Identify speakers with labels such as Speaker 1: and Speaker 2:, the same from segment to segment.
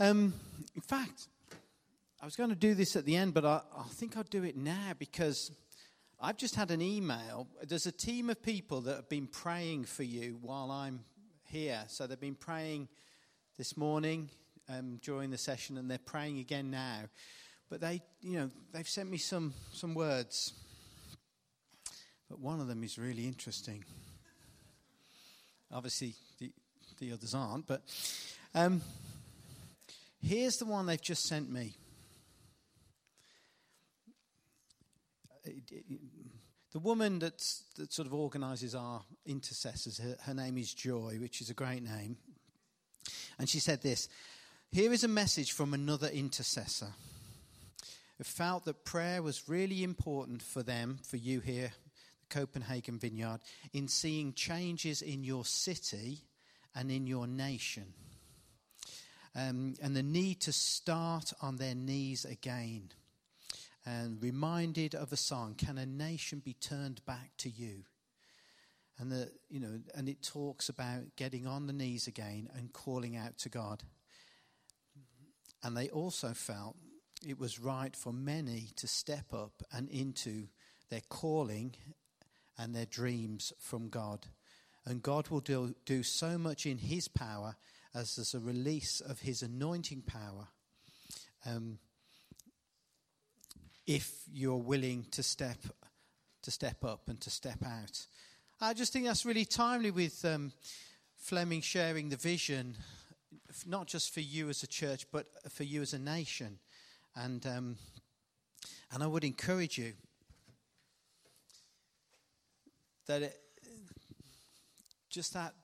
Speaker 1: Um, in fact, I was going to do this at the end, but I, I think I'll do it now because I've just had an email. There's a team of people that have been praying for you while I'm here. So they've been praying this morning um, during the session, and they're praying again now. But they, you know, they've sent me some some words. But one of them is really interesting. Obviously, the the others aren't. But um, Here's the one they've just sent me. The woman that's, that sort of organises our intercessors, her, her name is Joy, which is a great name. And she said this Here is a message from another intercessor who felt that prayer was really important for them, for you here, the Copenhagen Vineyard, in seeing changes in your city and in your nation um, and the need to start on their knees again. And reminded of a song, Can a Nation Be Turned Back to You? And, the, you know, and it talks about getting on the knees again and calling out to God. And they also felt it was right for many to step up and into their calling and their dreams from God. And God will do, do so much in His power as, as a release of his anointing power um, if you're willing to step to step up and to step out. I just think that's really timely with um, Fleming sharing the vision, not just for you as a church, but for you as a nation. And um, and I would encourage you that it, just that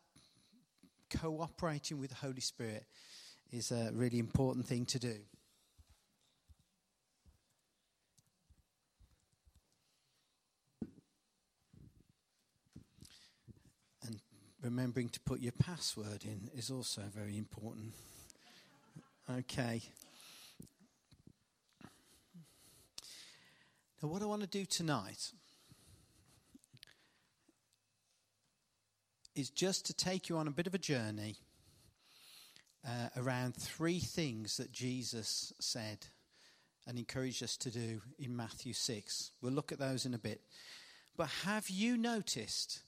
Speaker 1: cooperating with the Holy Spirit is a really important thing to do. And remembering to put your password in is also very important. Okay. Now, what I want to do tonight is just to take you on a bit of a journey uh, around three things that Jesus said and encouraged us to do in Matthew 6. We'll look at those in a bit. But have you noticed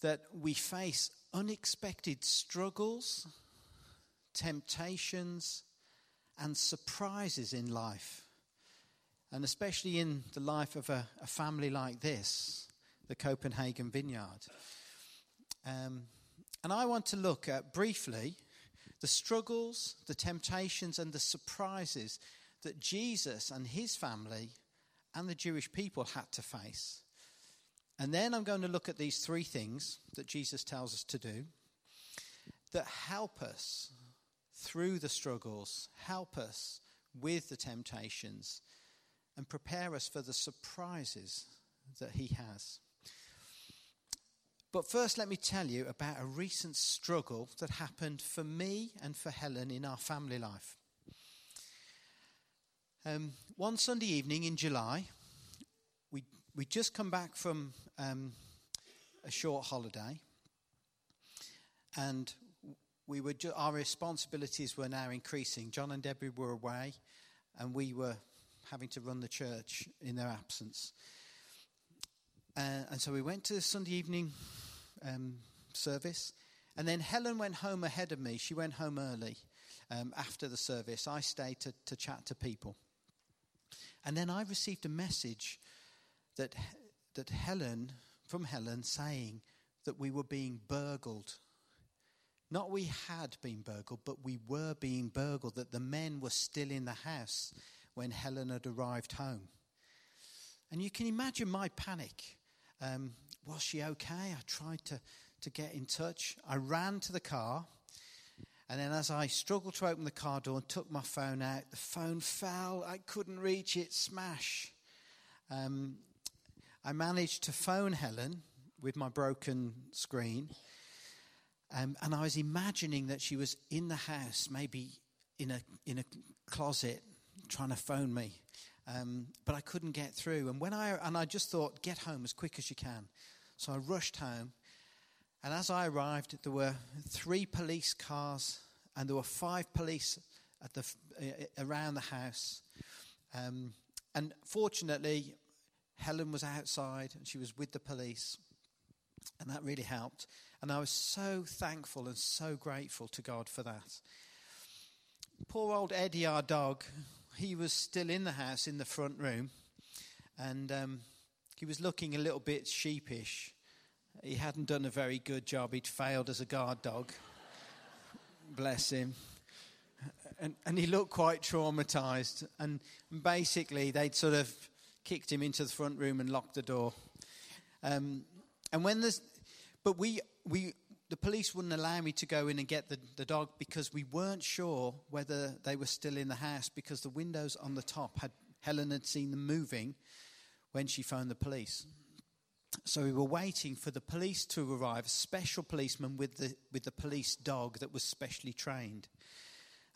Speaker 1: that we face unexpected struggles, temptations, and surprises in life? And especially in the life of a, a family like this, the Copenhagen Vineyard. Um, and I want to look at briefly the struggles, the temptations, and the surprises that Jesus and his family and the Jewish people had to face. And then I'm going to look at these three things that Jesus tells us to do that help us through the struggles, help us with the temptations, and prepare us for the surprises that he has. But first, let me tell you about a recent struggle that happened for me and for Helen in our family life. Um, one Sunday evening in July, we we just come back from um, a short holiday, and we were ju- our responsibilities were now increasing. John and Debbie were away, and we were having to run the church in their absence. Uh, and so we went to Sunday evening um, service. And then Helen went home ahead of me. She went home early um, after the service. I stayed to, to chat to people. And then I received a message that, that Helen, from Helen, saying that we were being burgled. Not we had been burgled, but we were being burgled, that the men were still in the house when Helen had arrived home. And you can imagine my panic. Um, was she okay? I tried to, to get in touch. I ran to the car. And then, as I struggled to open the car door and took my phone out, the phone fell. I couldn't reach it, smash. Um, I managed to phone Helen with my broken screen. Um, and I was imagining that she was in the house, maybe in a, in a closet, trying to phone me. Um, but I couldn't get through. And when I and I just thought, get home as quick as you can. So I rushed home, and as I arrived, there were three police cars and there were five police at the, uh, around the house. Um, and fortunately, Helen was outside and she was with the police, and that really helped. And I was so thankful and so grateful to God for that. Poor old Eddie, our dog, he was still in the house in the front room, and um, he was looking a little bit sheepish. He hadn't done a very good job, he'd failed as a guard dog. Bless him and, and he looked quite traumatized. And basically, they'd sort of kicked him into the front room and locked the door. Um, and when there's, but we, we, the police wouldn't allow me to go in and get the, the dog because we weren't sure whether they were still in the house because the windows on the top had, Helen had seen them moving when she phoned the police. So we were waiting for the police to arrive, a special policeman with the, with the police dog that was specially trained.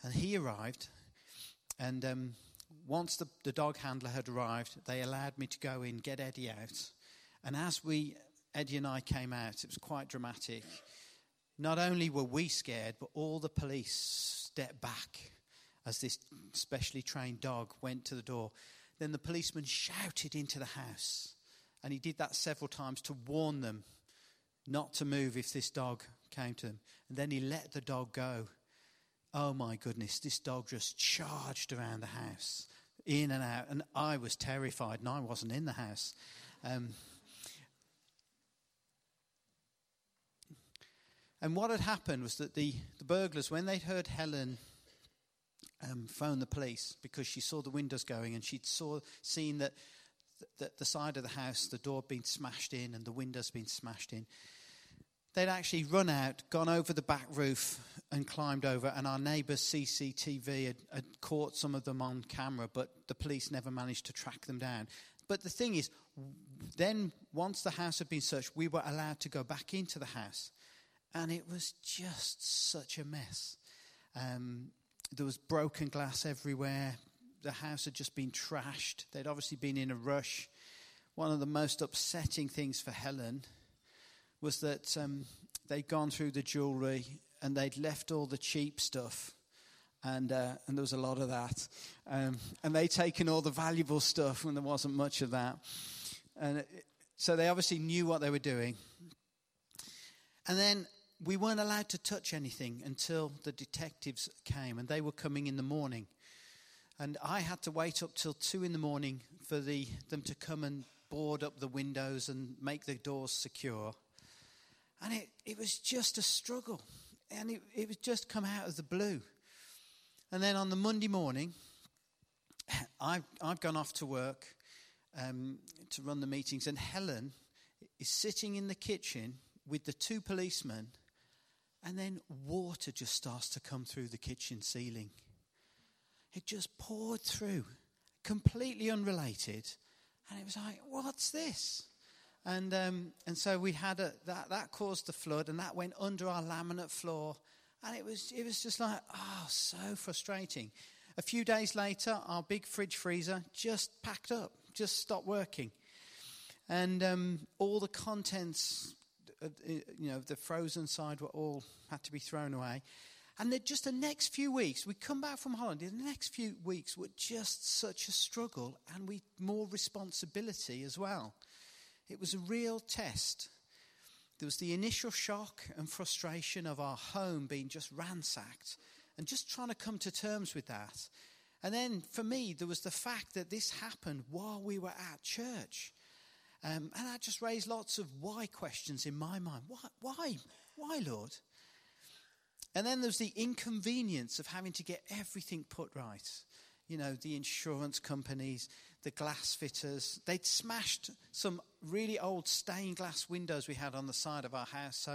Speaker 1: And he arrived, and um, once the, the dog handler had arrived, they allowed me to go in, get Eddie out. And as we, Eddie and I came out, it was quite dramatic. Not only were we scared, but all the police stepped back as this specially trained dog went to the door. Then the policeman shouted into the house, and he did that several times to warn them not to move if this dog came to them. And then he let the dog go. Oh my goodness, this dog just charged around the house, in and out. And I was terrified, and I wasn't in the house. Um, and what had happened was that the, the burglars, when they'd heard Helen um, phone the police because she saw the windows going and she'd saw, seen that the, the side of the house, the door had been smashed in and the windows been smashed in, they'd actually run out, gone over the back roof, and climbed over. And our neighbour's CCTV had, had, caught some of them on camera, but the police never managed to track them down. But the thing is, then once the house had been searched, we were allowed to go back into the house. And it was just such a mess. Um, there was broken glass everywhere. The house had just been trashed. They'd obviously been in a rush. One of the most upsetting things for Helen was that um, they'd gone through the jewellery and they'd left all the cheap stuff. And, uh, and there was a lot of that. Um, and they'd taken all the valuable stuff when there wasn't much of that. And it, so they obviously knew what they were doing. And then we weren't allowed to touch anything until the detectives came, and they were coming in the morning. And I had to wait up till two in the morning for the, them to come and board up the windows and make the doors secure. And it, it was just a struggle. And it, it was just come out of the blue. And then on the Monday morning, I've, I've gone off to work um, to run the meetings, and Helen is sitting in the kitchen with the two policemen, and then water just starts to come through the kitchen ceiling. It just poured through, completely unrelated. And it was like, what's this? And, um, and so we had a, that, that caused the flood, and that went under our laminate floor. And it was, it was just like, oh, so frustrating. A few days later, our big fridge freezer just packed up, just stopped working. And um, all the contents, Uh, uh, you know, the frozen side were all had to be thrown away. And then just the next few weeks, we come back from holiday, the next few weeks were just such a struggle and we more responsibility as well. It was a real test. There was the initial shock and frustration of our home being just ransacked and just trying to come to terms with that. And then for me, there was the fact that this happened while we were at church. Um, and that just raised lots of why questions in my mind. Why, why, why, Lord? And then there's the inconvenience of having to get everything put right. You know, the insurance companies, the glass fitters. They'd smashed some really old stained glass windows we had on the side of our house. So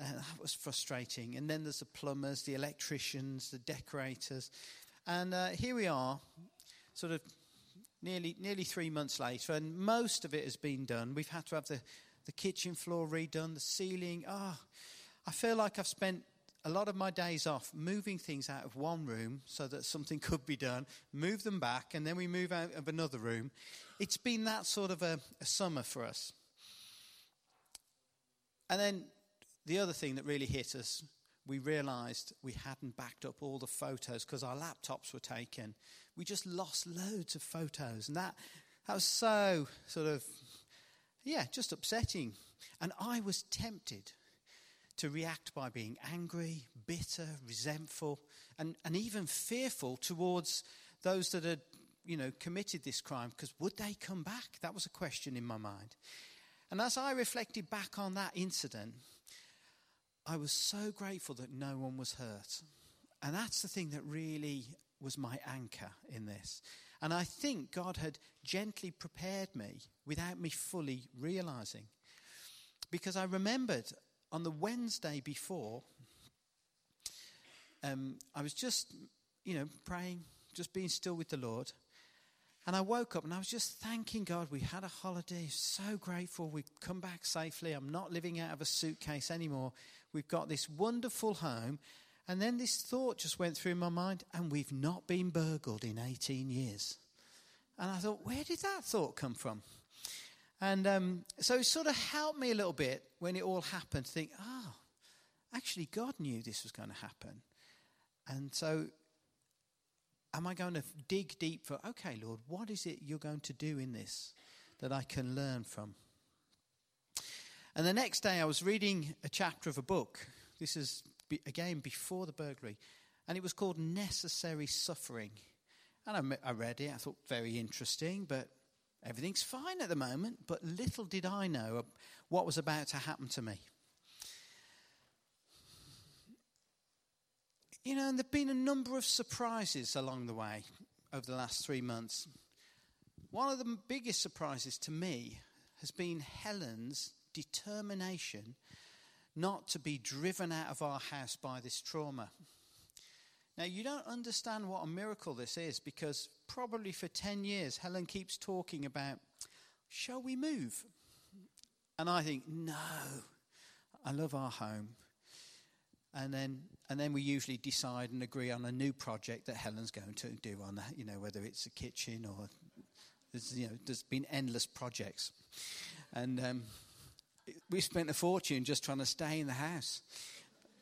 Speaker 1: uh, that was frustrating. And then there's the plumbers, the electricians, the decorators. And uh, here we are, sort of nearly, nearly three months later, and most of it has been done. We've had to have the, the kitchen floor redone, the ceiling. Ah, oh, I feel like I've spent a lot of my days off moving things out of one room so that something could be done, move them back, and then we move out of another room. It's been that sort of a, a summer for us. And then the other thing that really hit us we realized we hadn't backed up all the photos because our laptops were taken. We just lost loads of photos. And that, that was so sort of, yeah, just upsetting. And I was tempted to react by being angry, bitter, resentful, and, and even fearful towards those that had, you know, committed this crime because would they come back? That was a question in my mind. And as I reflected back on that incident, I was so grateful that no one was hurt. And that's the thing that really was my anchor in this. And I think God had gently prepared me without me fully realizing. Because I remembered on the Wednesday before, um, I was just, you know, praying, just being still with the Lord. And I woke up and I was just thanking God. We had a holiday, so grateful. We've come back safely. I'm not living out of a suitcase anymore. We've got this wonderful home. And then this thought just went through my mind, and we've not been burgled in 18 years. And I thought, where did that thought come from? And um, so it sort of helped me a little bit when it all happened to think, oh, actually, God knew this was going to happen. And so, am I going to dig deep for, okay, Lord, what is it you're going to do in this that I can learn from? And the next day, I was reading a chapter of a book. This is, again, before the burglary. And it was called Necessary Suffering. And I, I read it. I thought, very interesting, but everything's fine at the moment. But little did I know what was about to happen to me. You know, and there have been a number of surprises along the way over the last three months. One of the biggest surprises to me has been Helen's determination not to be driven out of our house by this trauma. Now, you don't understand what a miracle this is because probably for 10 years, Helen keeps talking about, shall we move? And I think, no, I love our home. And then and then we usually decide and agree on a new project that Helen's going to do on you know, whether it's a kitchen or you know, there's been endless projects. And um, we spent a fortune just trying to stay in the house.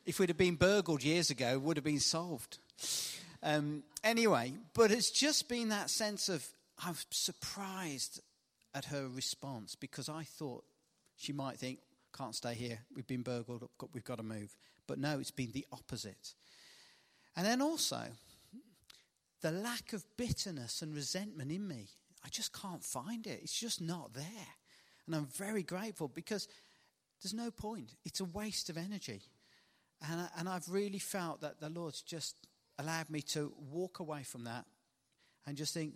Speaker 1: If we'd have been burgled years ago, it would have been solved. Um, anyway, but it's just been that sense of I'm surprised at her response because I thought she might think, can't stay here, we've been burgled, we've got to move. But no, it's been the opposite. And then also, the lack of bitterness and resentment in me. I just can't find it. It's just not there. And I'm very grateful because there's no point. It's a waste of energy. And, I, and I've really felt that the Lord's just allowed me to walk away from that and just think,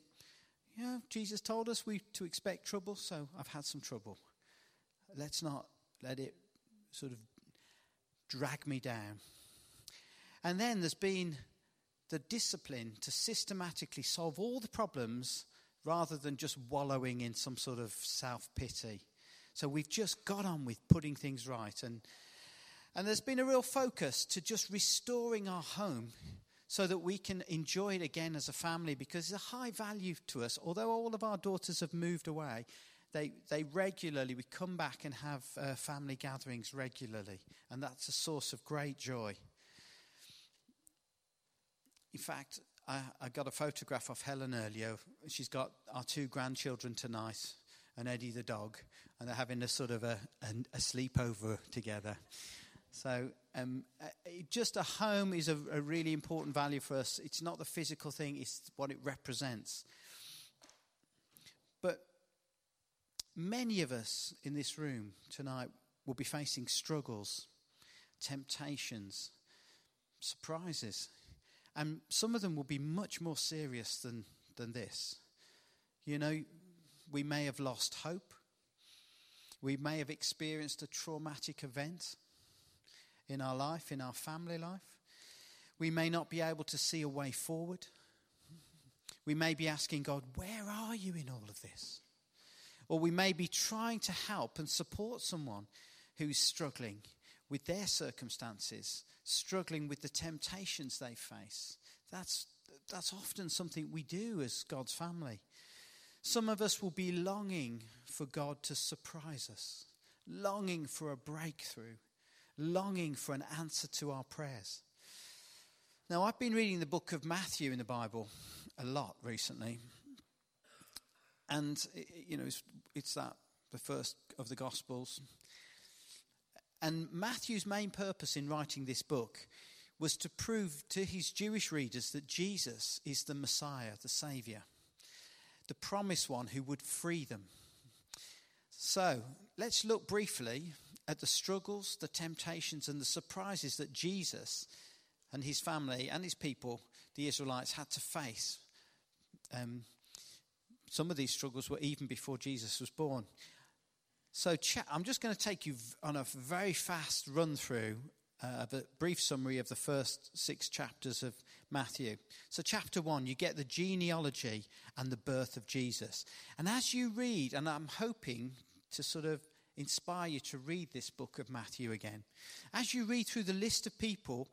Speaker 1: you know, Jesus told us we to expect trouble, so I've had some trouble. Let's not let it sort of drag me down. And then there's been the discipline to systematically solve all the problems rather than just wallowing in some sort of self pity. So we've just got on with putting things right. And, and there's been a real focus to just restoring our home so that we can enjoy it again as a family because it's a high value to us. Although all of our daughters have moved away, they, they regularly, we come back and have uh, family gatherings regularly, and that's a source of great joy. In fact, I, I got a photograph of Helen earlier. She's got our two grandchildren tonight and Eddie the dog, and they're having a sort of a, a, a sleepover together. So, um, uh, just a home is a, a, really important value for us. It's not the physical thing, it's what it represents. But Many of us in this room tonight will be facing struggles, temptations, surprises. And some of them will be much more serious than, than this. You know, we may have lost hope. We may have experienced a traumatic event in our life, in our family life. We may not be able to see a way forward. We may be asking God, Where are you in all of this? Or we may be trying to help and support someone who's struggling with their circumstances, struggling with the temptations they face. That's, that's often something we do as God's family. Some of us will be longing for God to surprise us, longing for a breakthrough, longing for an answer to our prayers. Now, I've been reading the book of Matthew in the Bible a lot recently. And, you know, it's, it's that, the first of the Gospels. And Matthew's main purpose in writing this book was to prove to his Jewish readers that Jesus is the Messiah, the Saviour, the promised one who would free them. So let's look briefly at the struggles, the temptations, and the surprises that Jesus and his family and his people, the Israelites, had to face. Um, some of these struggles were even before Jesus was born. So I'm just going to take you on a very fast run through uh, a brief summary of the first six chapters of Matthew. So, chapter one, you get the genealogy and the birth of Jesus. And as you read, and I'm hoping to sort of inspire you to read this book of Matthew again, as you read through the list of people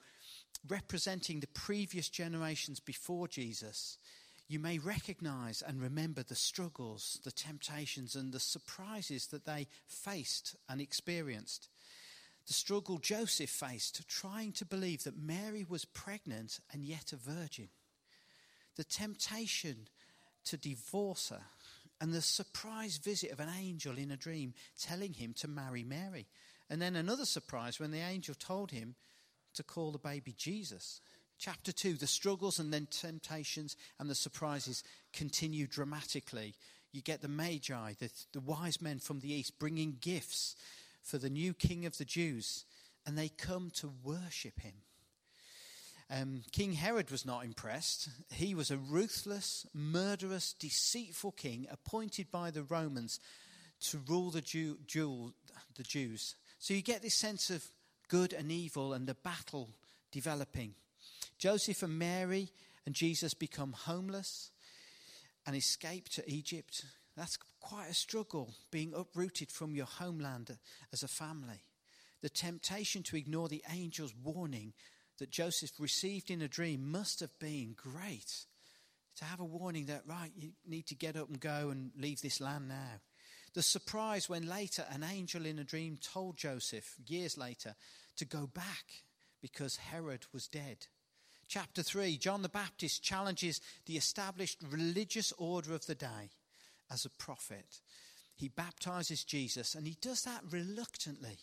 Speaker 1: representing the previous generations before Jesus, you may recognize and remember the struggles, the temptations, and the surprises that they faced and experienced. The struggle Joseph faced trying to believe that Mary was pregnant and yet a virgin. The temptation to divorce her, and the surprise visit of an angel in a dream telling him to marry Mary. And then another surprise when the angel told him to call the baby Jesus. Chapter 2, the struggles and then temptations and the surprises continue dramatically. You get the Magi, the, the wise men from the east, bringing gifts for the new king of the Jews, and they come to worship him. Um, king Herod was not impressed. He was a ruthless, murderous, deceitful king appointed by the Romans to rule the, Jew, Jew, the Jews. So you get this sense of good and evil and the battle developing. Joseph and Mary and Jesus become homeless and escape to Egypt. That's quite a struggle, being uprooted from your homeland as a family. The temptation to ignore the angel's warning that Joseph received in a dream must have been great. To have a warning that, right, you need to get up and go and leave this land now. The surprise when later an angel in a dream told Joseph, years later, to go back because Herod was dead. Chapter 3 John the Baptist challenges the established religious order of the day as a prophet. He baptizes Jesus, and he does that reluctantly.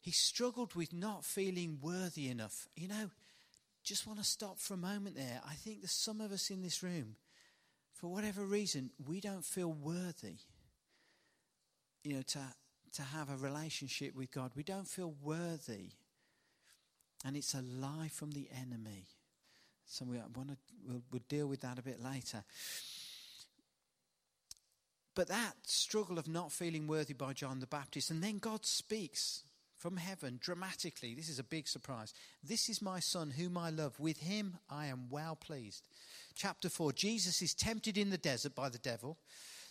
Speaker 1: He struggled with not feeling worthy enough. You know, just want to stop for a moment there. I think there's some of us in this room, for whatever reason, we don't feel worthy, you know, to, to have a relationship with God. We don't feel worthy and it's a lie from the enemy. So we want to, we'll, we'll deal with that a bit later. But that struggle of not feeling worthy by John the Baptist, and then God speaks from heaven dramatically. This is a big surprise. This is my son whom I love. With him I am well pleased. Chapter 4 Jesus is tempted in the desert by the devil,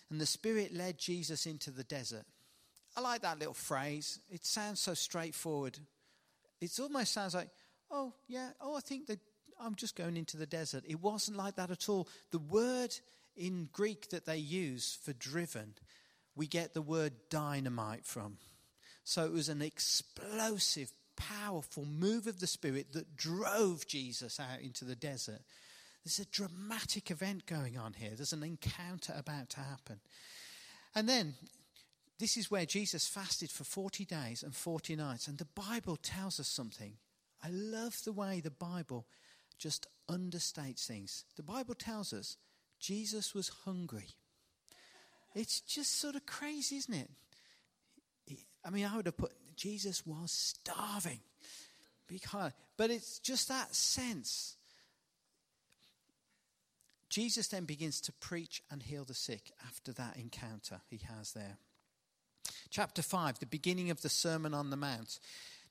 Speaker 1: and the Spirit led Jesus into the desert. I like that little phrase. It sounds so straightforward. It almost sounds like, oh, yeah, oh, I think that I'm just going into the desert. It wasn't like that at all. The word in Greek that they use for driven, we get the word dynamite from. So it was an explosive, powerful move of the Spirit that drove Jesus out into the desert. There's a dramatic event going on here. There's an encounter about to happen. And then this is where Jesus fasted for 40 days and 40 nights. And the Bible tells us something. I love the way the Bible just understates things. The Bible tells us Jesus was hungry. It's just sort of crazy, isn't it? I mean, I would have put Jesus was starving. Because, but it's just that sense. Jesus then begins to preach and heal the sick after that encounter he has there. Chapter 5, the beginning of the Sermon on the Mount.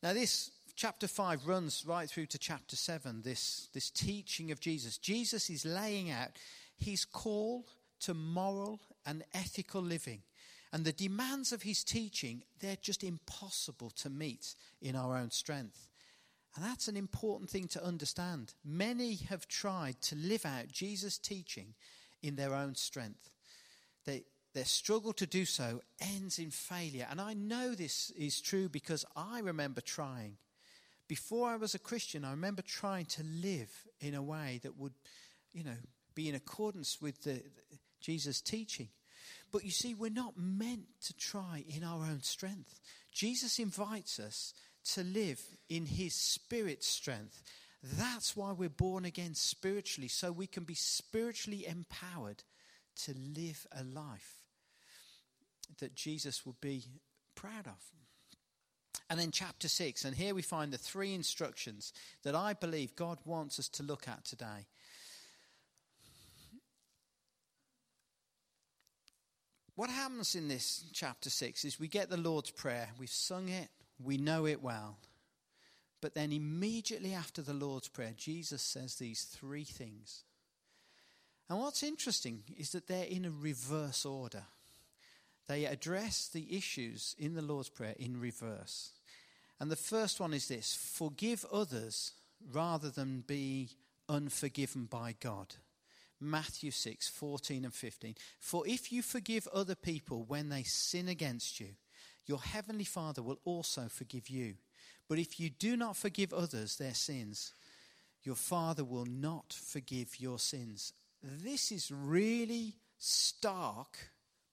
Speaker 1: Now, this chapter 5 runs right through to chapter 7, this, this teaching of Jesus. Jesus is laying out his call to moral and ethical living. And the demands of his teaching, they're just impossible to meet in our own strength. And that's an important thing to understand. Many have tried to live out Jesus' teaching in their own strength. They, their struggle to do so ends in failure. And I know this is true because I remember trying. Before I was a Christian, I remember trying to live in a way that would, you know, be in accordance with the, Jesus' teaching. But you see, we're not meant to try in our own strength. Jesus invites us to live in his spirit strength. That's why we're born again spiritually, so we can be spiritually empowered to live a life that Jesus would be proud of. And then chapter 6, and here we find the three instructions that I believe God wants us to look at today. What happens in this chapter 6 is we get the Lord's Prayer. We've sung it, we know it well. But then immediately after the Lord's Prayer, Jesus says these three things. And what's interesting is that they're in a reverse order. They address the issues in the Lord's Prayer in reverse. And the first one is this forgive others rather than be unforgiven by God. Matthew 6, 14 and 15. For if you forgive other people when they sin against you, your heavenly Father will also forgive you. But if you do not forgive others their sins, your Father will not forgive your sins. This is really stark,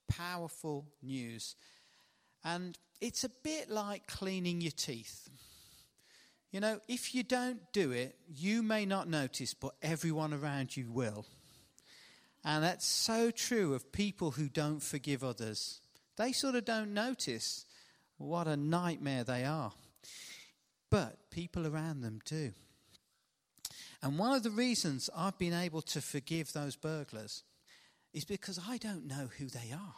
Speaker 1: powerful news. And it's a bit like cleaning your teeth. You know, if you don't do it, you may not notice, but everyone around you will. And that's so true of people who don't forgive others. They sort of don't notice what a nightmare they are. But people around them do. And one of the reasons I've been able to forgive those burglars is because I don't know who they are.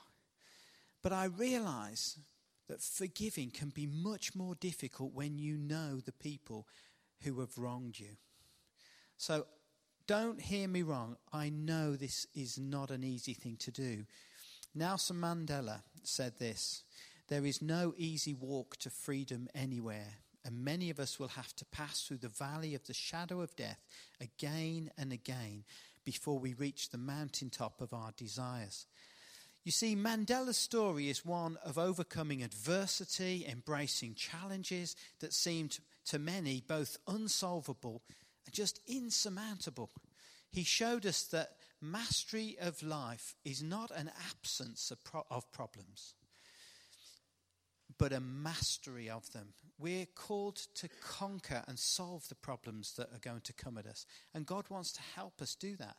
Speaker 1: But I realize that forgiving can be much more difficult when you know the people who have wronged you. So don't hear me wrong. I know this is not an easy thing to do. Nelson Mandela said this There is no easy walk to freedom anywhere, and many of us will have to pass through the valley of the shadow of death again and again before we reach the mountaintop of our desires. You see, Mandela's story is one of overcoming adversity, embracing challenges that seemed to many both unsolvable and just insurmountable. He showed us that mastery of life is not an absence of, pro- of problems, but a mastery of them. We're called to conquer and solve the problems that are going to come at us. And God wants to help us do that.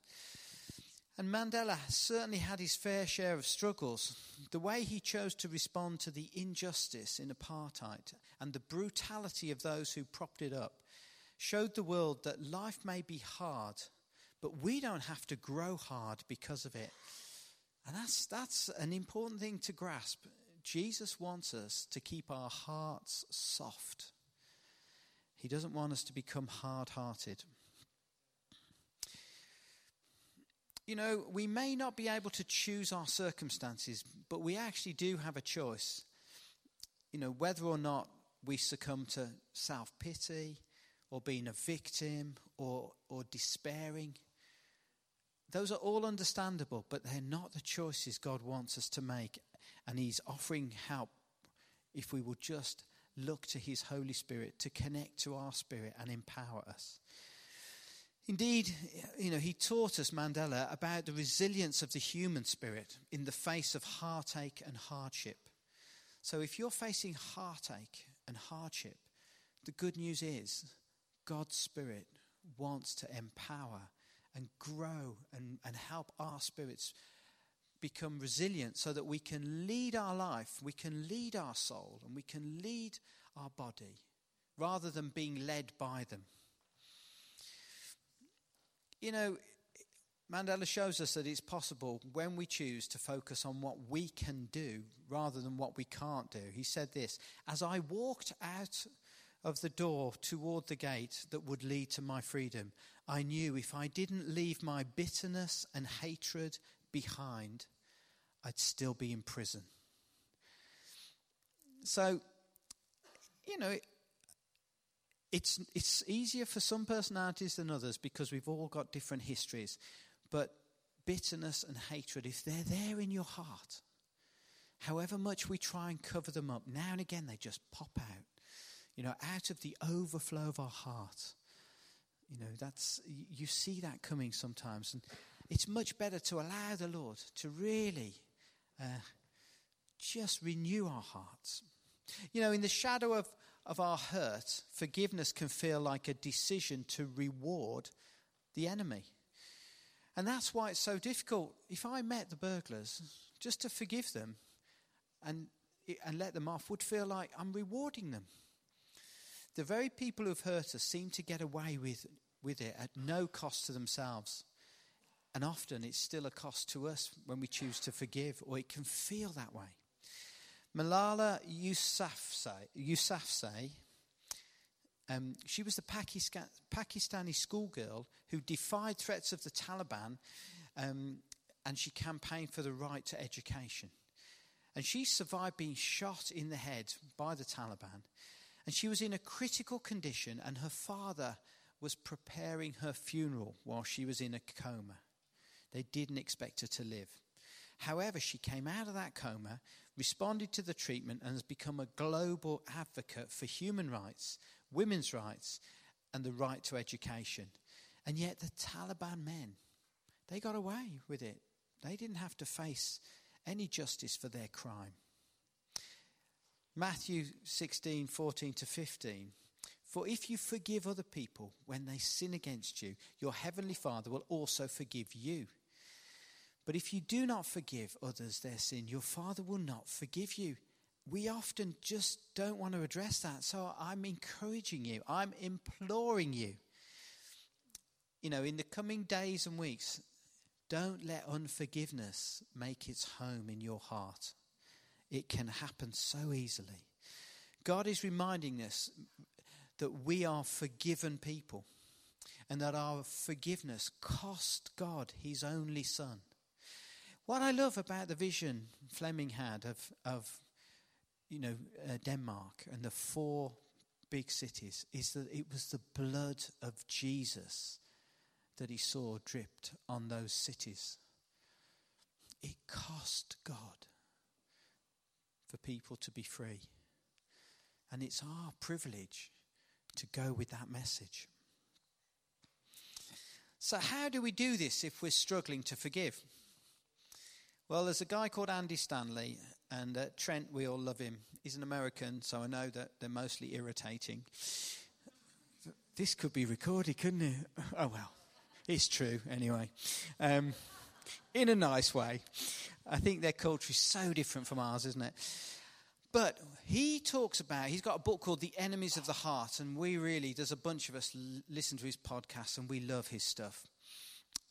Speaker 1: And Mandela certainly had his fair share of struggles. The way he chose to respond to the injustice in apartheid and the brutality of those who propped it up showed the world that life may be hard, but we don't have to grow hard because of it. And that's, that's an important thing to grasp. Jesus wants us to keep our hearts soft. He doesn't want us to become hard hearted. You know, we may not be able to choose our circumstances, but we actually do have a choice. You know, whether or not we succumb to self pity, or being a victim or, or despairing. Those are all understandable, but they're not the choices God wants us to make. And He's offering help if we will just look to His Holy Spirit to connect to our spirit and empower us. Indeed, you know, he taught us, Mandela, about the resilience of the human spirit in the face of heartache and hardship. So if you're facing heartache and hardship, the good news is God's Spirit wants to empower and grow and, and help our spirits become resilient so that we can lead our life, we can lead our soul, and we can lead our body rather than being led by them. You know, Mandela shows us that it's possible when we choose to focus on what we can do rather than what we can't do. He said this As I walked out of the door toward the gate that would lead to my freedom, I knew if I didn't leave my bitterness and hatred behind, I'd still be in prison. So, you know, it's, it's easier for some personalities than others because we've all got different histories. But bitterness and hatred, if they're there in your heart, however much we try and cover them up, now and again they just pop out. You know, out of the overflow of our heart. You know, that's you see that coming sometimes, and it's much better to allow the Lord to really uh, just renew our hearts. You know, in the shadow of, of our hurt, forgiveness can feel like a decision to reward the enemy. And that's why it's so difficult. If I met the burglars, just to forgive them and, and let them off would feel like I'm rewarding them. The very people who've hurt us seem to get away with, with it at no cost to themselves. And often it's still a cost to us when we choose to forgive, or it can feel that way. Malala Yousafzai, um, she was the Pakistani schoolgirl who defied threats of the Taliban um, and she campaigned for the right to education. And she survived being shot in the head by the Taliban. And she was in a critical condition, and her father was preparing her funeral while she was in a coma. They didn't expect her to live. However, she came out of that coma, responded to the treatment, and has become a global advocate for human rights, women's rights, and the right to education. And yet, the Taliban men, they got away with it. They didn't have to face any justice for their crime. Matthew 16, 14 to 15. For if you forgive other people when they sin against you, your heavenly Father will also forgive you. But if you do not forgive others their sin, your Father will not forgive you. We often just don't want to address that. So I'm encouraging you, I'm imploring you. You know, in the coming days and weeks, don't let unforgiveness make its home in your heart. It can happen so easily. God is reminding us that we are forgiven people and that our forgiveness cost God his only Son. What I love about the vision Fleming had of, of you know, uh, Denmark and the four big cities is that it was the blood of Jesus that he saw dripped on those cities. It cost God for people to be free. And it's our privilege to go with that message. So, how do we do this if we're struggling to forgive? Well, there's a guy called Andy Stanley, and uh, Trent, we all love him. He's an American, so I know that they're mostly irritating. This could be recorded, couldn't it? Oh, well. It's true, anyway. Um, in a nice way. I think their culture is so different from ours, isn't it? But he talks about, he's got a book called The Enemies of the Heart, and we really, there's a bunch of us listen to his podcast and we love his stuff.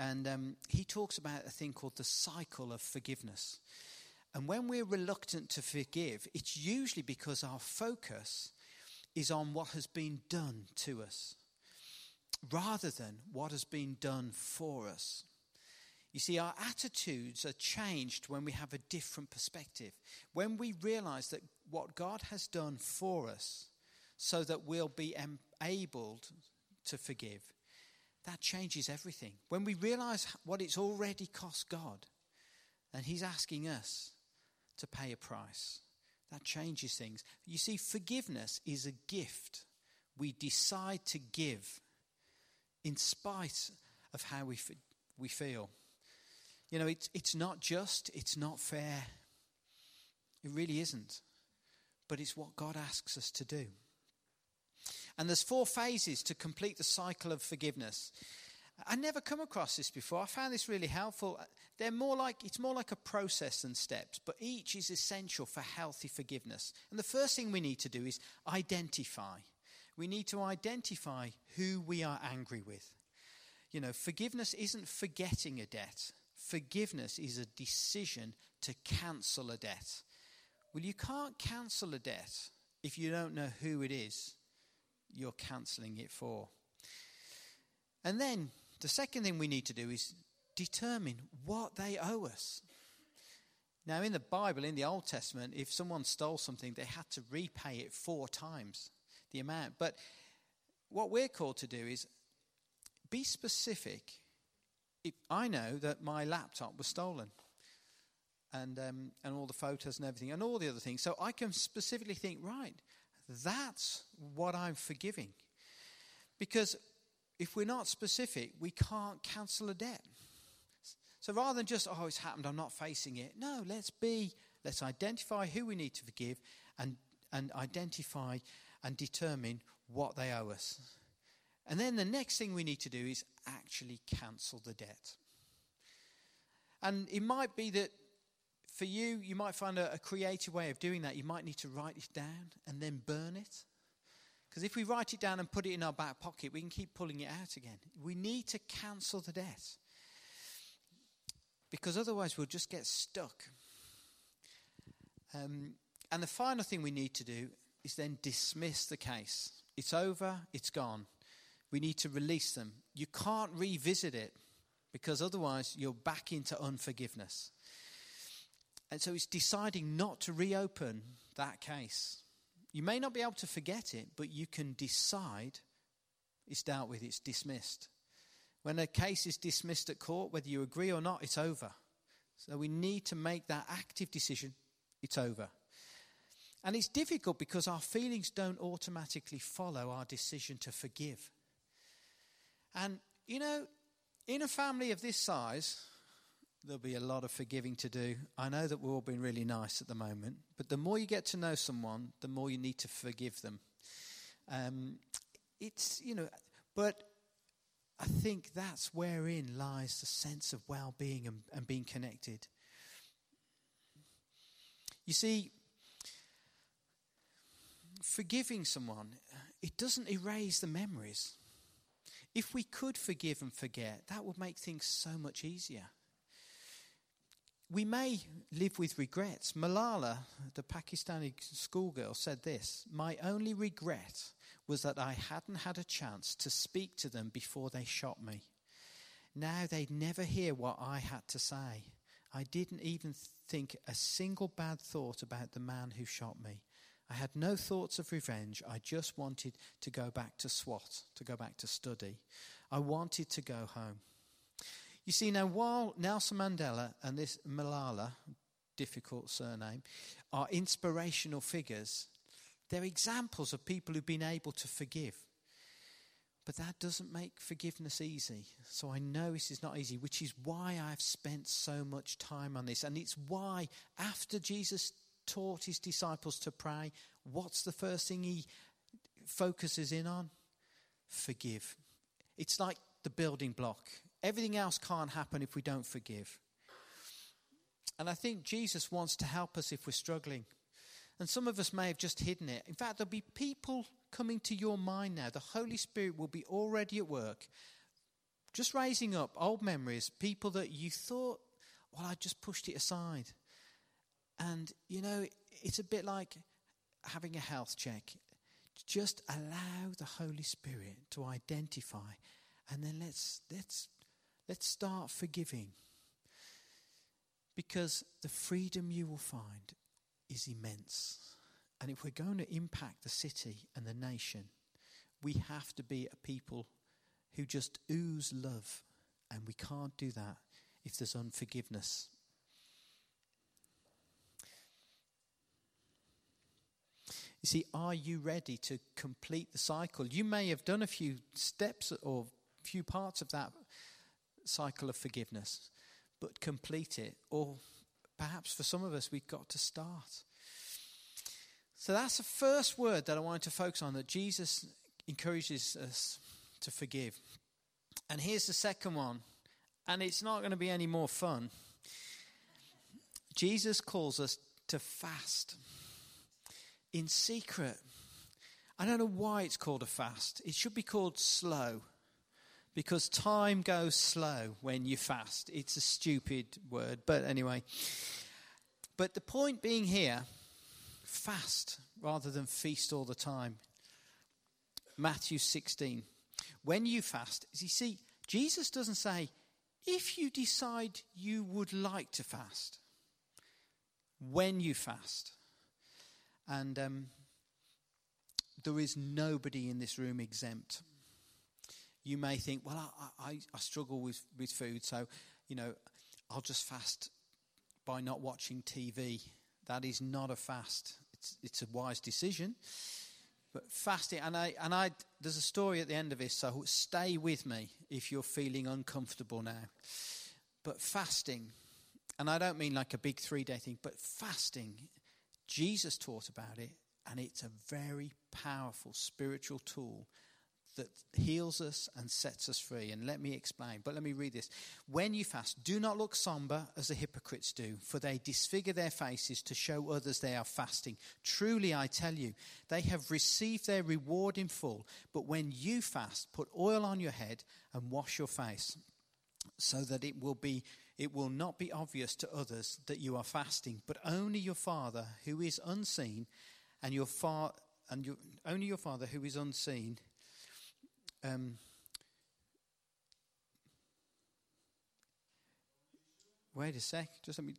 Speaker 1: And um, he talks about a thing called the cycle of forgiveness. And when we're reluctant to forgive, it's usually because our focus is on what has been done to us rather than what has been done for us. You see, our attitudes are changed when we have a different perspective. When we realize that what God has done for us, so that we'll be enabled to forgive, that changes everything. When we realize what it's already cost God, and He's asking us to pay a price, that changes things. You see, forgiveness is a gift we decide to give in spite of how we, f- we feel. You know, it's, it's not just, it's not fair. It really isn't. But it's what God asks us to do. And there's four phases to complete the cycle of forgiveness. I never come across this before. I found this really helpful. They're more like it's more like a process than steps, but each is essential for healthy forgiveness. And the first thing we need to do is identify we need to identify who we are angry with. You know, forgiveness isn't forgetting a debt, forgiveness is a decision to cancel a debt. Well, you can't cancel a debt if you don't know who it is you're cancelling it for. And then the second thing we need to do is determine what they owe us. Now, in the Bible, in the Old Testament, if someone stole something, they had to repay it four times the amount. But what we're called to do is be specific. If I know that my laptop was stolen. and, um, and all the photos and everything and all the other things. So I can specifically think, right, that's what I'm forgiving. Because if we're not specific, we can't cancel a debt. So rather than just, oh, it's happened, I'm not facing it. No, let's be, let's identify who we need to forgive and, and identify and determine what they owe us. And then the next thing we need to do is actually cancel the debt. And it might be that for you, you might find a, a creative way of doing that. You might need to write it down and then burn it. Because if we write it down and put it in our back pocket, we can keep pulling it out again. We need to cancel the debt. Because otherwise, we'll just get stuck. Um, and the final thing we need to do is then dismiss the case. It's over, it's gone. We need to release them. You can't revisit it because otherwise you're back into unforgiveness. And so it's deciding not to reopen that case. You may not be able to forget it, but you can decide it's dealt with, it's dismissed. When a case is dismissed at court, whether you agree or not, it's over. So we need to make that active decision it's over. And it's difficult because our feelings don't automatically follow our decision to forgive. And, you know, in a family of this size, there'll be a lot of forgiving to do. I know that we're all being really nice at the moment, but the more you get to know someone, the more you need to forgive them. Um, it's, you know, but I think that's wherein lies the sense of well being and, and being connected. You see, forgiving someone, it doesn't erase the memories. If we could forgive and forget, that would make things so much easier we may live with regrets. Malala, the Pakistani schoolgirl, said this My only regret was that I hadn't had a chance to speak to them before they shot me. Now they'd never hear what I had to say. I didn't even think a single bad thought about the man who shot me. I had no thoughts of revenge. I just wanted to go back to Swat, to go back to study. I wanted to go home. You see, now while Nelson Mandela and this Malala, difficult surname, are inspirational figures, they're examples of people who've been able to forgive. But that doesn't make forgiveness easy. So I know this is not easy, which is why I've spent so much time on this. And it's why, after Jesus taught his disciples to pray, what's the first thing he focuses in on? Forgive. It's like the building block. Everything else can't happen if we don't forgive. And I think Jesus wants to help us if we're struggling. And some of us may have just hidden it. In fact, there'll be people coming to your mind now. The Holy Spirit will be already at work, just raising up old memories, people that you thought, well, I just pushed it aside. And, you know, it's a bit like having a health check. Just allow the Holy Spirit to identify, and then let's, let's Let's start forgiving. Because the freedom you will find is immense. And if we're going to impact the city and the nation, we have to be a people who just ooze love. And we can't do that if there's unforgiveness. You see, are you ready to complete the cycle? You may have done a few steps or a few parts of that cycle of forgiveness, but complete it. Or perhaps for some of us, we've got to start. So that's the first word that I wanted to focus on that Jesus encourages us to forgive. And here's the second one, and it's not going to be any more fun. Jesus calls us to fast in secret. I don't know why it's called a fast. It should be called slow because time goes slow when you fast. It's a stupid word, but anyway. But the point being here, fast rather than feast all the time. Matthew 16. When you fast, you see, Jesus doesn't say, if you decide you would like to fast, when you fast. And um, there is nobody in this room exempt you may think, well, I, I, I struggle with, with food, so, you know, I'll just fast by not watching TV. That is not a fast. It's, it's a wise decision. But fasting, and I, and I, there's a story at the end of this, so stay with me if you're feeling uncomfortable now. But fasting, and I don't mean like a big three day thing, but fasting, Jesus taught about it, and it's a very powerful spiritual tool that heals us and sets us free. And let me explain, but let me read this. When you fast, do not look somber as the hypocrites do, for they disfigure their faces to show others they are fasting. Truly, I tell you, they have received their reward in full. But when you fast, put oil on your head and wash your face, so that it will be it will not be obvious to others that you are fasting, but only your Father who is unseen, and your far and your, only your Father who is unseen um, wait a sec. Just let me.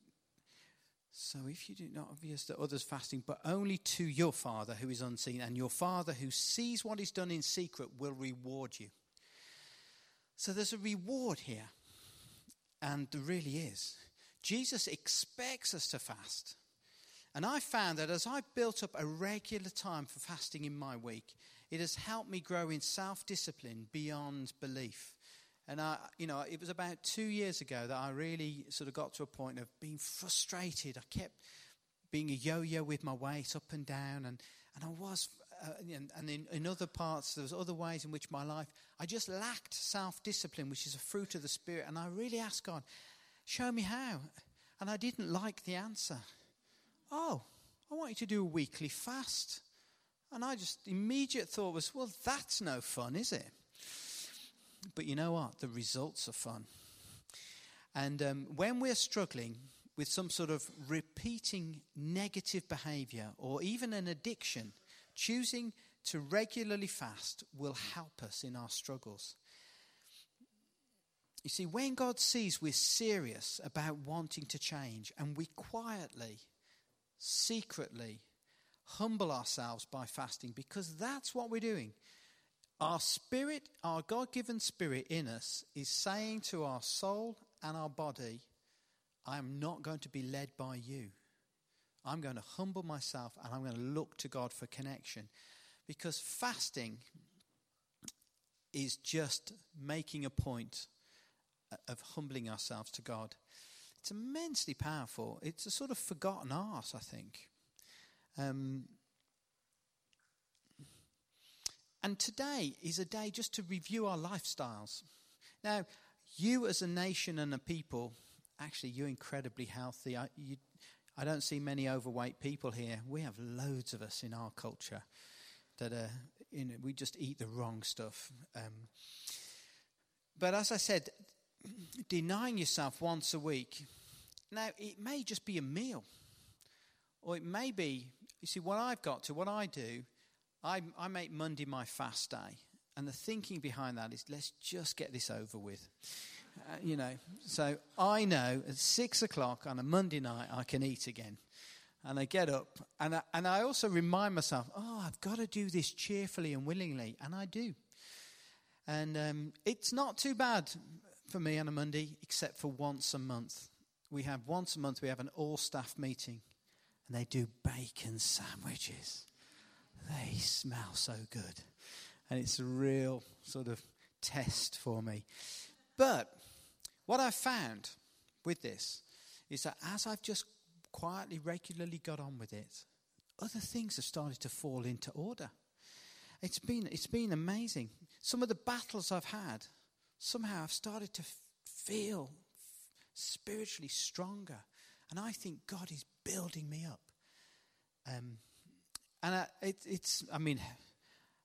Speaker 1: So, if you do not obvious to others fasting, but only to your Father who is unseen, and your Father who sees what is done in secret will reward you. So, there's a reward here, and there really is. Jesus expects us to fast. And I found that as I built up a regular time for fasting in my week, it has helped me grow in self discipline beyond belief. And I, you know, it was about two years ago that I really sort of got to a point of being frustrated. I kept being a yo-yo with my weight up and down, and, and I was, uh, and in, in other parts, there was other ways in which my life, I just lacked self-discipline, which is a fruit of the Spirit. And I really asked God, show me how. And I didn't like the answer. Oh, I want you to do a weekly fast. And I just, immediate thought was, well, that's no fun, is it? But you know what? The results are fun. And um, when we're struggling with some sort of repeating negative behavior or even an addiction, choosing to regularly fast will help us in our struggles. You see, when God sees we're serious about wanting to change and we quietly, secretly, humble ourselves by fasting because that's what we're doing. Our spirit, our God given spirit in us, is saying to our soul and our body, I am not going to be led by you. I'm going to humble myself and I'm going to look to God for connection. Because fasting is just making a point of humbling ourselves to God. It's immensely powerful. It's a sort of forgotten art, I think. Um, and today is a day just to review our lifestyles. Now, you as a nation and a people, actually, you're incredibly healthy. I, you, I don't see many overweight people here. We have loads of us in our culture that are, you know, we just eat the wrong stuff. Um, but as I said, denying yourself once a week, now it may just be a meal, or it may be you see, what I've got to, what I do, I, I make Monday my fast day. And the thinking behind that is let's just get this over with. Uh, you know, so I know at six o'clock on a Monday night I can eat again. And I get up and I, and I also remind myself, oh, I've got to do this cheerfully and willingly. And I do. And um, it's not too bad for me on a Monday, except for once a month. We have once a month, we have an all staff meeting and they do bacon sandwiches. They smell so good. And it's a real sort of test for me. But what I've found with this is that as I've just quietly, regularly got on with it, other things have started to fall into order. It's been, it's been amazing. Some of the battles I've had, somehow I've started to feel spiritually stronger. And I think God is building me up. Um, and I, it, it's, I mean,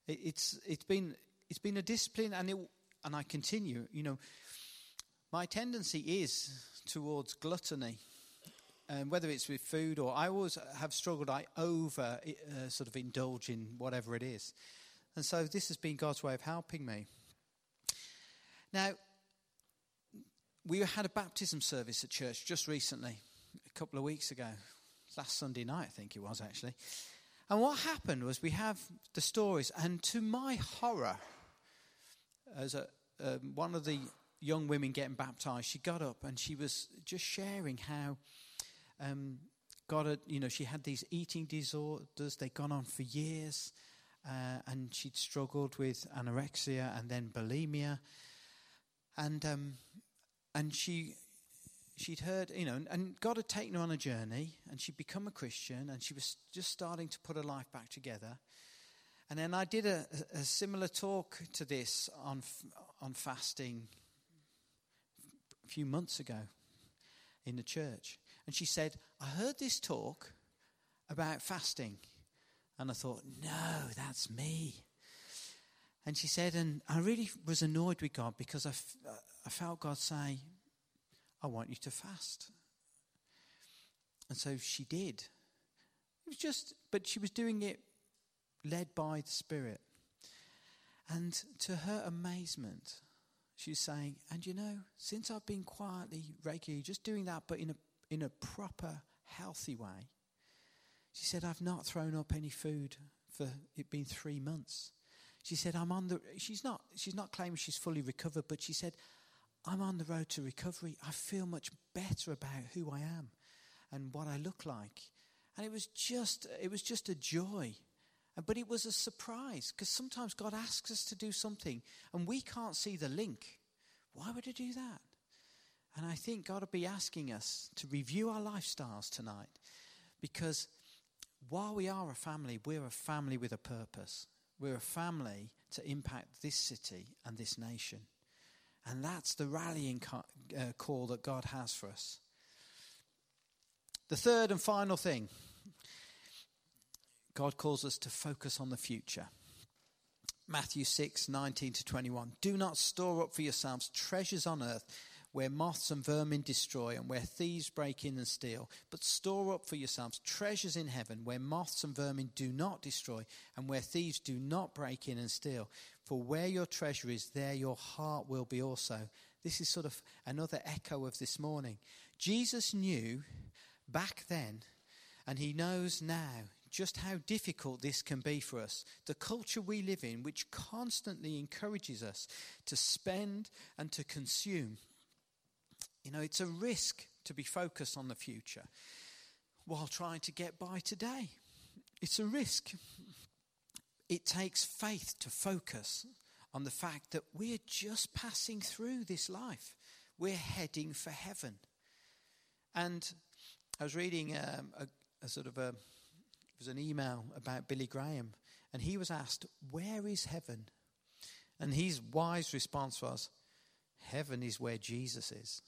Speaker 1: it, it's it's been it's been a discipline, and it, and I continue. You know, my tendency is towards gluttony, um, whether it's with food or I always have struggled. I over uh, sort of indulge in whatever it is, and so this has been God's way of helping me. Now, we had a baptism service at church just recently, couple of weeks ago last Sunday night, I think it was actually. And what happened was we have the stories, and to my horror, as a, um, one of the young women getting baptized, she got up and she was just sharing how um, got a, you know, she had these eating disorders. They'd gone on for years. Uh, and she'd struggled with anorexia and then bulimia. And, um, and she, she'd heard, you know, and God had taken her on a journey, and she'd become a Christian, and she was just starting to put her life back together. And then I did a, a similar talk to this on, on fasting a few months ago in the church. And she said, I heard this talk about fasting. And I thought, no, that's me. And she said, and I really was annoyed with God because I, f- I felt God say, I want you to fast. And so she did. It was just, but she was doing it led by the Spirit. And to her amazement, she was saying, and you know, since I've been quietly, regularly, just doing that, but in a, in a proper, healthy way, she said, I've not thrown up any food for it been three months. She said, I'm on the, she's not, she's not claiming she's fully recovered, but she said, I'm on the road to recovery. I feel much better about who I am and what I look like. And it was just, it was just a joy. But it was a surprise because sometimes God asks us to do something and we can't see the link. Why would He do that? And I think God will be asking us to review our lifestyles tonight because while we are a family, we're a family with a purpose. We're a family to impact this city and this nation. And that's the rallying uh, call that God has for us. The third and final thing God calls us to focus on the future. Matthew 6, 19 to 21. Do not store up for yourselves treasures on earth where moths and vermin destroy and where thieves break in and steal, but store up for yourselves treasures in heaven where moths and vermin do not destroy and where thieves do not break in and steal. For where your treasure is, there your heart will be also. This is sort of another echo of this morning. Jesus knew back then, and he knows now just how difficult this can be for us. The culture we live in, which constantly encourages us to spend and to consume. You know, it's a risk to be focused on the future while trying to get by today. It's a risk it takes faith to focus on the fact that we're just passing through this life. We're heading for heaven. And I was reading um, a, a, sort of a, it was an email about Billy Graham, and he was asked, Where is heaven? And his wise response was, Heaven is where Jesus is.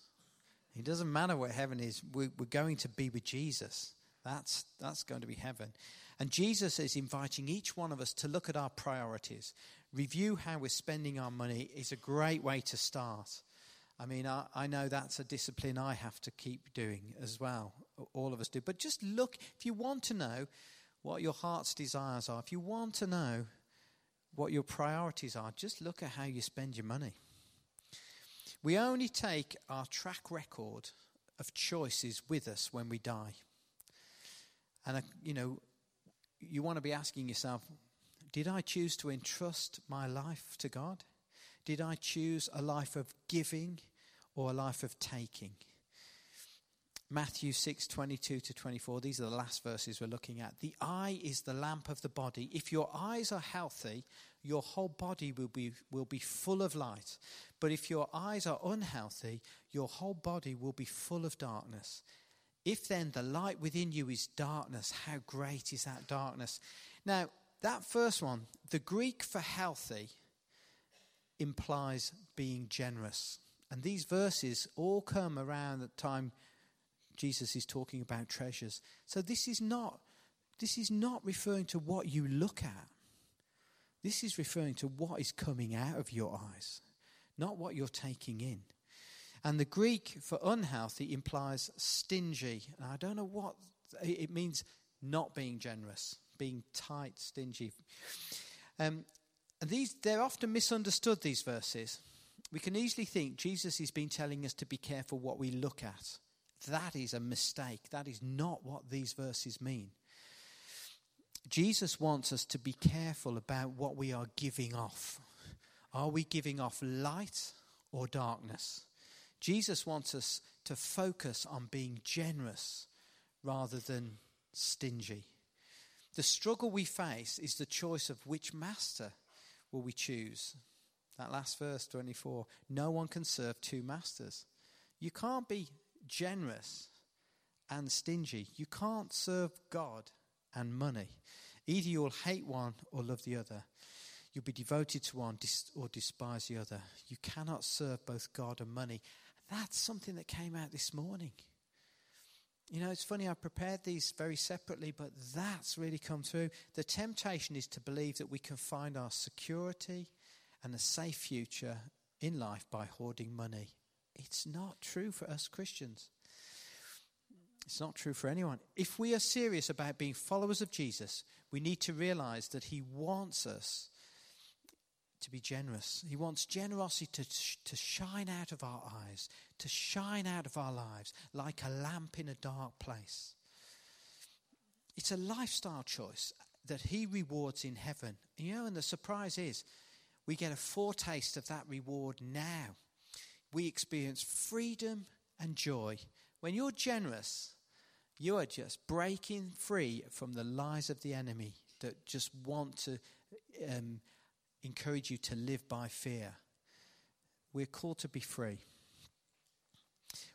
Speaker 1: It doesn't matter what heaven is, we're, going to be with Jesus. That's, that's going to be heaven. And Jesus is inviting each one of us to look at our priorities, review how we're spending our money is a great way to start. I mean, I, I, know that's a discipline I have to keep doing as well. All of us do. But just look, if you want to know what your heart's desires are, if you want to know what your priorities are, just look at how you spend your money. We only take our track record of choices with us when we die. And, uh, you know, you want to be asking yourself did I choose to entrust my life to God? Did I choose a life of giving or a life of taking? Matthew 6 22 to 24, these are the last verses we're looking at. The eye is the lamp of the body. If your eyes are healthy, your whole body will be, will be full of light. But if your eyes are unhealthy, your whole body will be full of darkness. If then the light within you is darkness, how great is that darkness? Now, that first one, the Greek for healthy, implies being generous. And these verses all come around the time Jesus is talking about treasures. So this is not this is not referring to what you look at. This is referring to what is coming out of your eyes, not what you're taking in. And the Greek for unhealthy implies stingy. And I don't know what it means not being generous, being tight, stingy. Um, and these, they're often misunderstood, these verses. We can easily think Jesus has been telling us to be careful what we look at. That is a mistake. That is not what these verses mean. Jesus wants us to be careful about what we are giving off. Are we giving off light or darkness? Jesus wants us to focus on being generous rather than stingy. The struggle we face is the choice of which master will we choose. That last verse, 24. No one can serve two masters. You can't be generous and stingy. You can't serve God and money. Either you'll hate one or love the other. You'll be devoted to one or despise the other. You cannot serve both God and money. That's something that came out this morning. You know, it's funny, I prepared these very separately, but that's really come through. The temptation is to believe that we can find our security and a safe future in life by hoarding money. It's not true for us Christians. It's not true for anyone. If we are serious about being followers of Jesus, we need to realize that He wants us to be generous. He wants generosity to, to shine out of our eyes, to shine out of our lives like a lamp in a dark place. It's a lifestyle choice that He rewards in heaven. You know, and the surprise is we get a foretaste of that reward now. We experience freedom and joy. When you're generous, you are just breaking free from the lies of the enemy that just want to. Um, encourage you to live by fear. We're called to be free.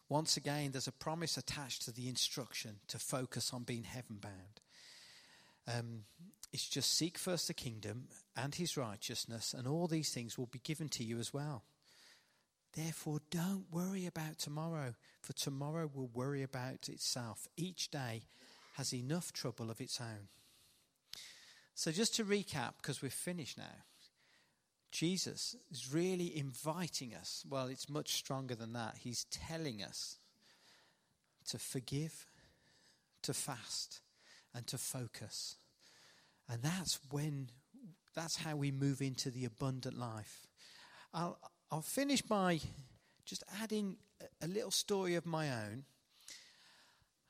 Speaker 1: Once again, there's a promise attached to the instruction to focus on being heaven bound. Um, it's just seek first the kingdom and his righteousness, and all these things will be given to you as well. Therefore, don't worry about tomorrow, for tomorrow will worry about itself. Each day has enough trouble of its own. So, just to recap, because we're finished now, Jesus is really inviting us. Well, it's much stronger than that. He's telling us to forgive, to fast, and to focus. And that's when, that's how we move into the abundant life. I'll, I'll finish by just adding a, little story of my own.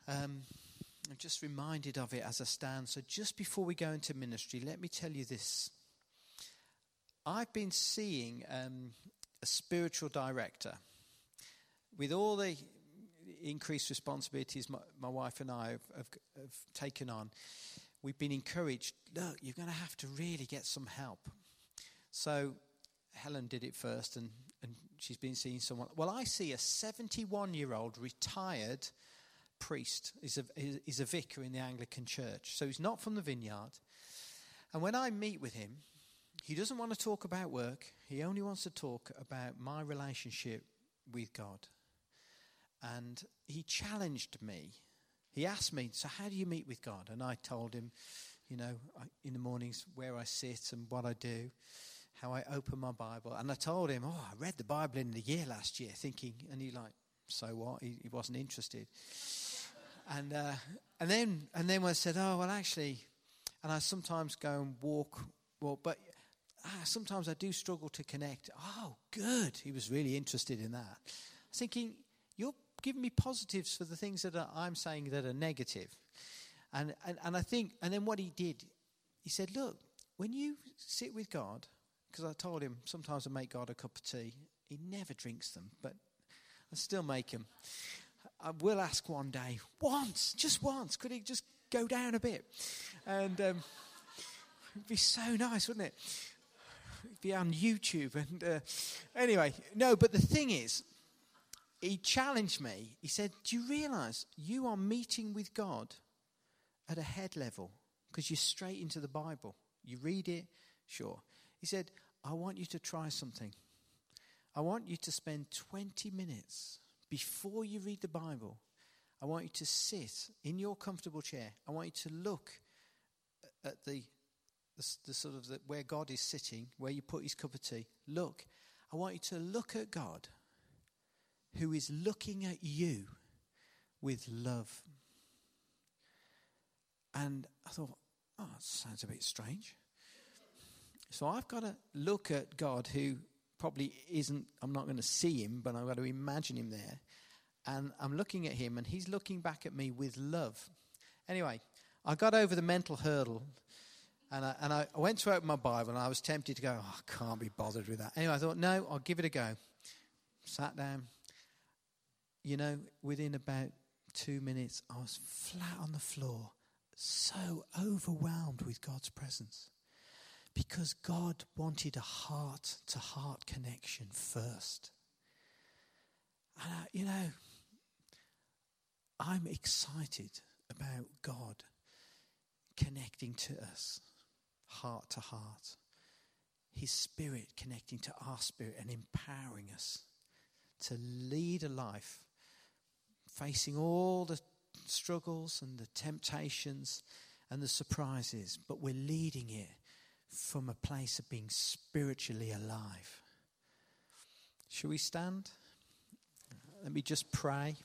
Speaker 1: Um, I'm just reminded of it as I stand. So, just before we go into ministry, let me tell you this I've been seeing um, a spiritual director with all the increased responsibilities my, my wife and I have, have, have, taken on. We've been encouraged. Look, you're going to have to really get some help. So Helen did it first, and, and she's been seeing someone. Well, I see a 71 year old retired priest. He's a, he's a vicar in the Anglican church. So he's not from the vineyard. And when I meet with him, he doesn't want to talk about work. He only wants to talk about my relationship with God. And he challenged me. He asked me, So, how do you meet with God? And I told him, you know, in the mornings where I sit and what I do, how I open my Bible. And I told him, Oh, I read the Bible in the year last year, thinking, and he like, So what? He, he wasn't interested. and, uh, and, then, and then when I said, Oh, well, actually, and I sometimes go and walk, well, but ah, sometimes I do struggle to connect. Oh, good. He was really interested in that. I was thinking, you're giving me positives for the things that are, I'm saying that are negative. And, and, and I think, and then what he did, he said, look, when you sit with God, because I told him sometimes I make God a cup of tea. He never drinks them, but I still make him. I will ask one day, once, just once, could he just go down a bit? And um, it'd be so nice, wouldn't it? It'd be on YouTube. And uh, anyway, no, but the thing is, he challenged me. He said, Do you realize you are meeting with God at a head level? Because you're straight into the Bible. You read it, sure. He said, I want you to try something. I want you to spend 20 minutes before you read the Bible. I want you to sit in your comfortable chair. I want you to look at the the, the sort of the, where God is sitting, where you put his cup of tea, look, I want you to look at God who is looking at you with love. And I thought, oh, that sounds a bit strange. So I've got to look at God who probably isn't, I'm not going to see him, but I've got to imagine him there. And I'm looking at him, and he's looking back at me with love. Anyway, I got over the mental hurdle and I, and I went to open my Bible and I was tempted to go, oh, I can't be bothered with that. Anyway, I thought, no, I'll give it a go. Sat down. You know, within about two minutes, I was flat on the floor, so overwhelmed with God's presence. Because God wanted a heart to heart connection first. And, uh, you know, I'm excited about God connecting to us heart to heart. His Spirit connecting to our spirit and empowering us to lead a life facing all the struggles and the temptations and the surprises, but we're leading it from a place of being spiritually alive. Shall we stand? Let me just pray.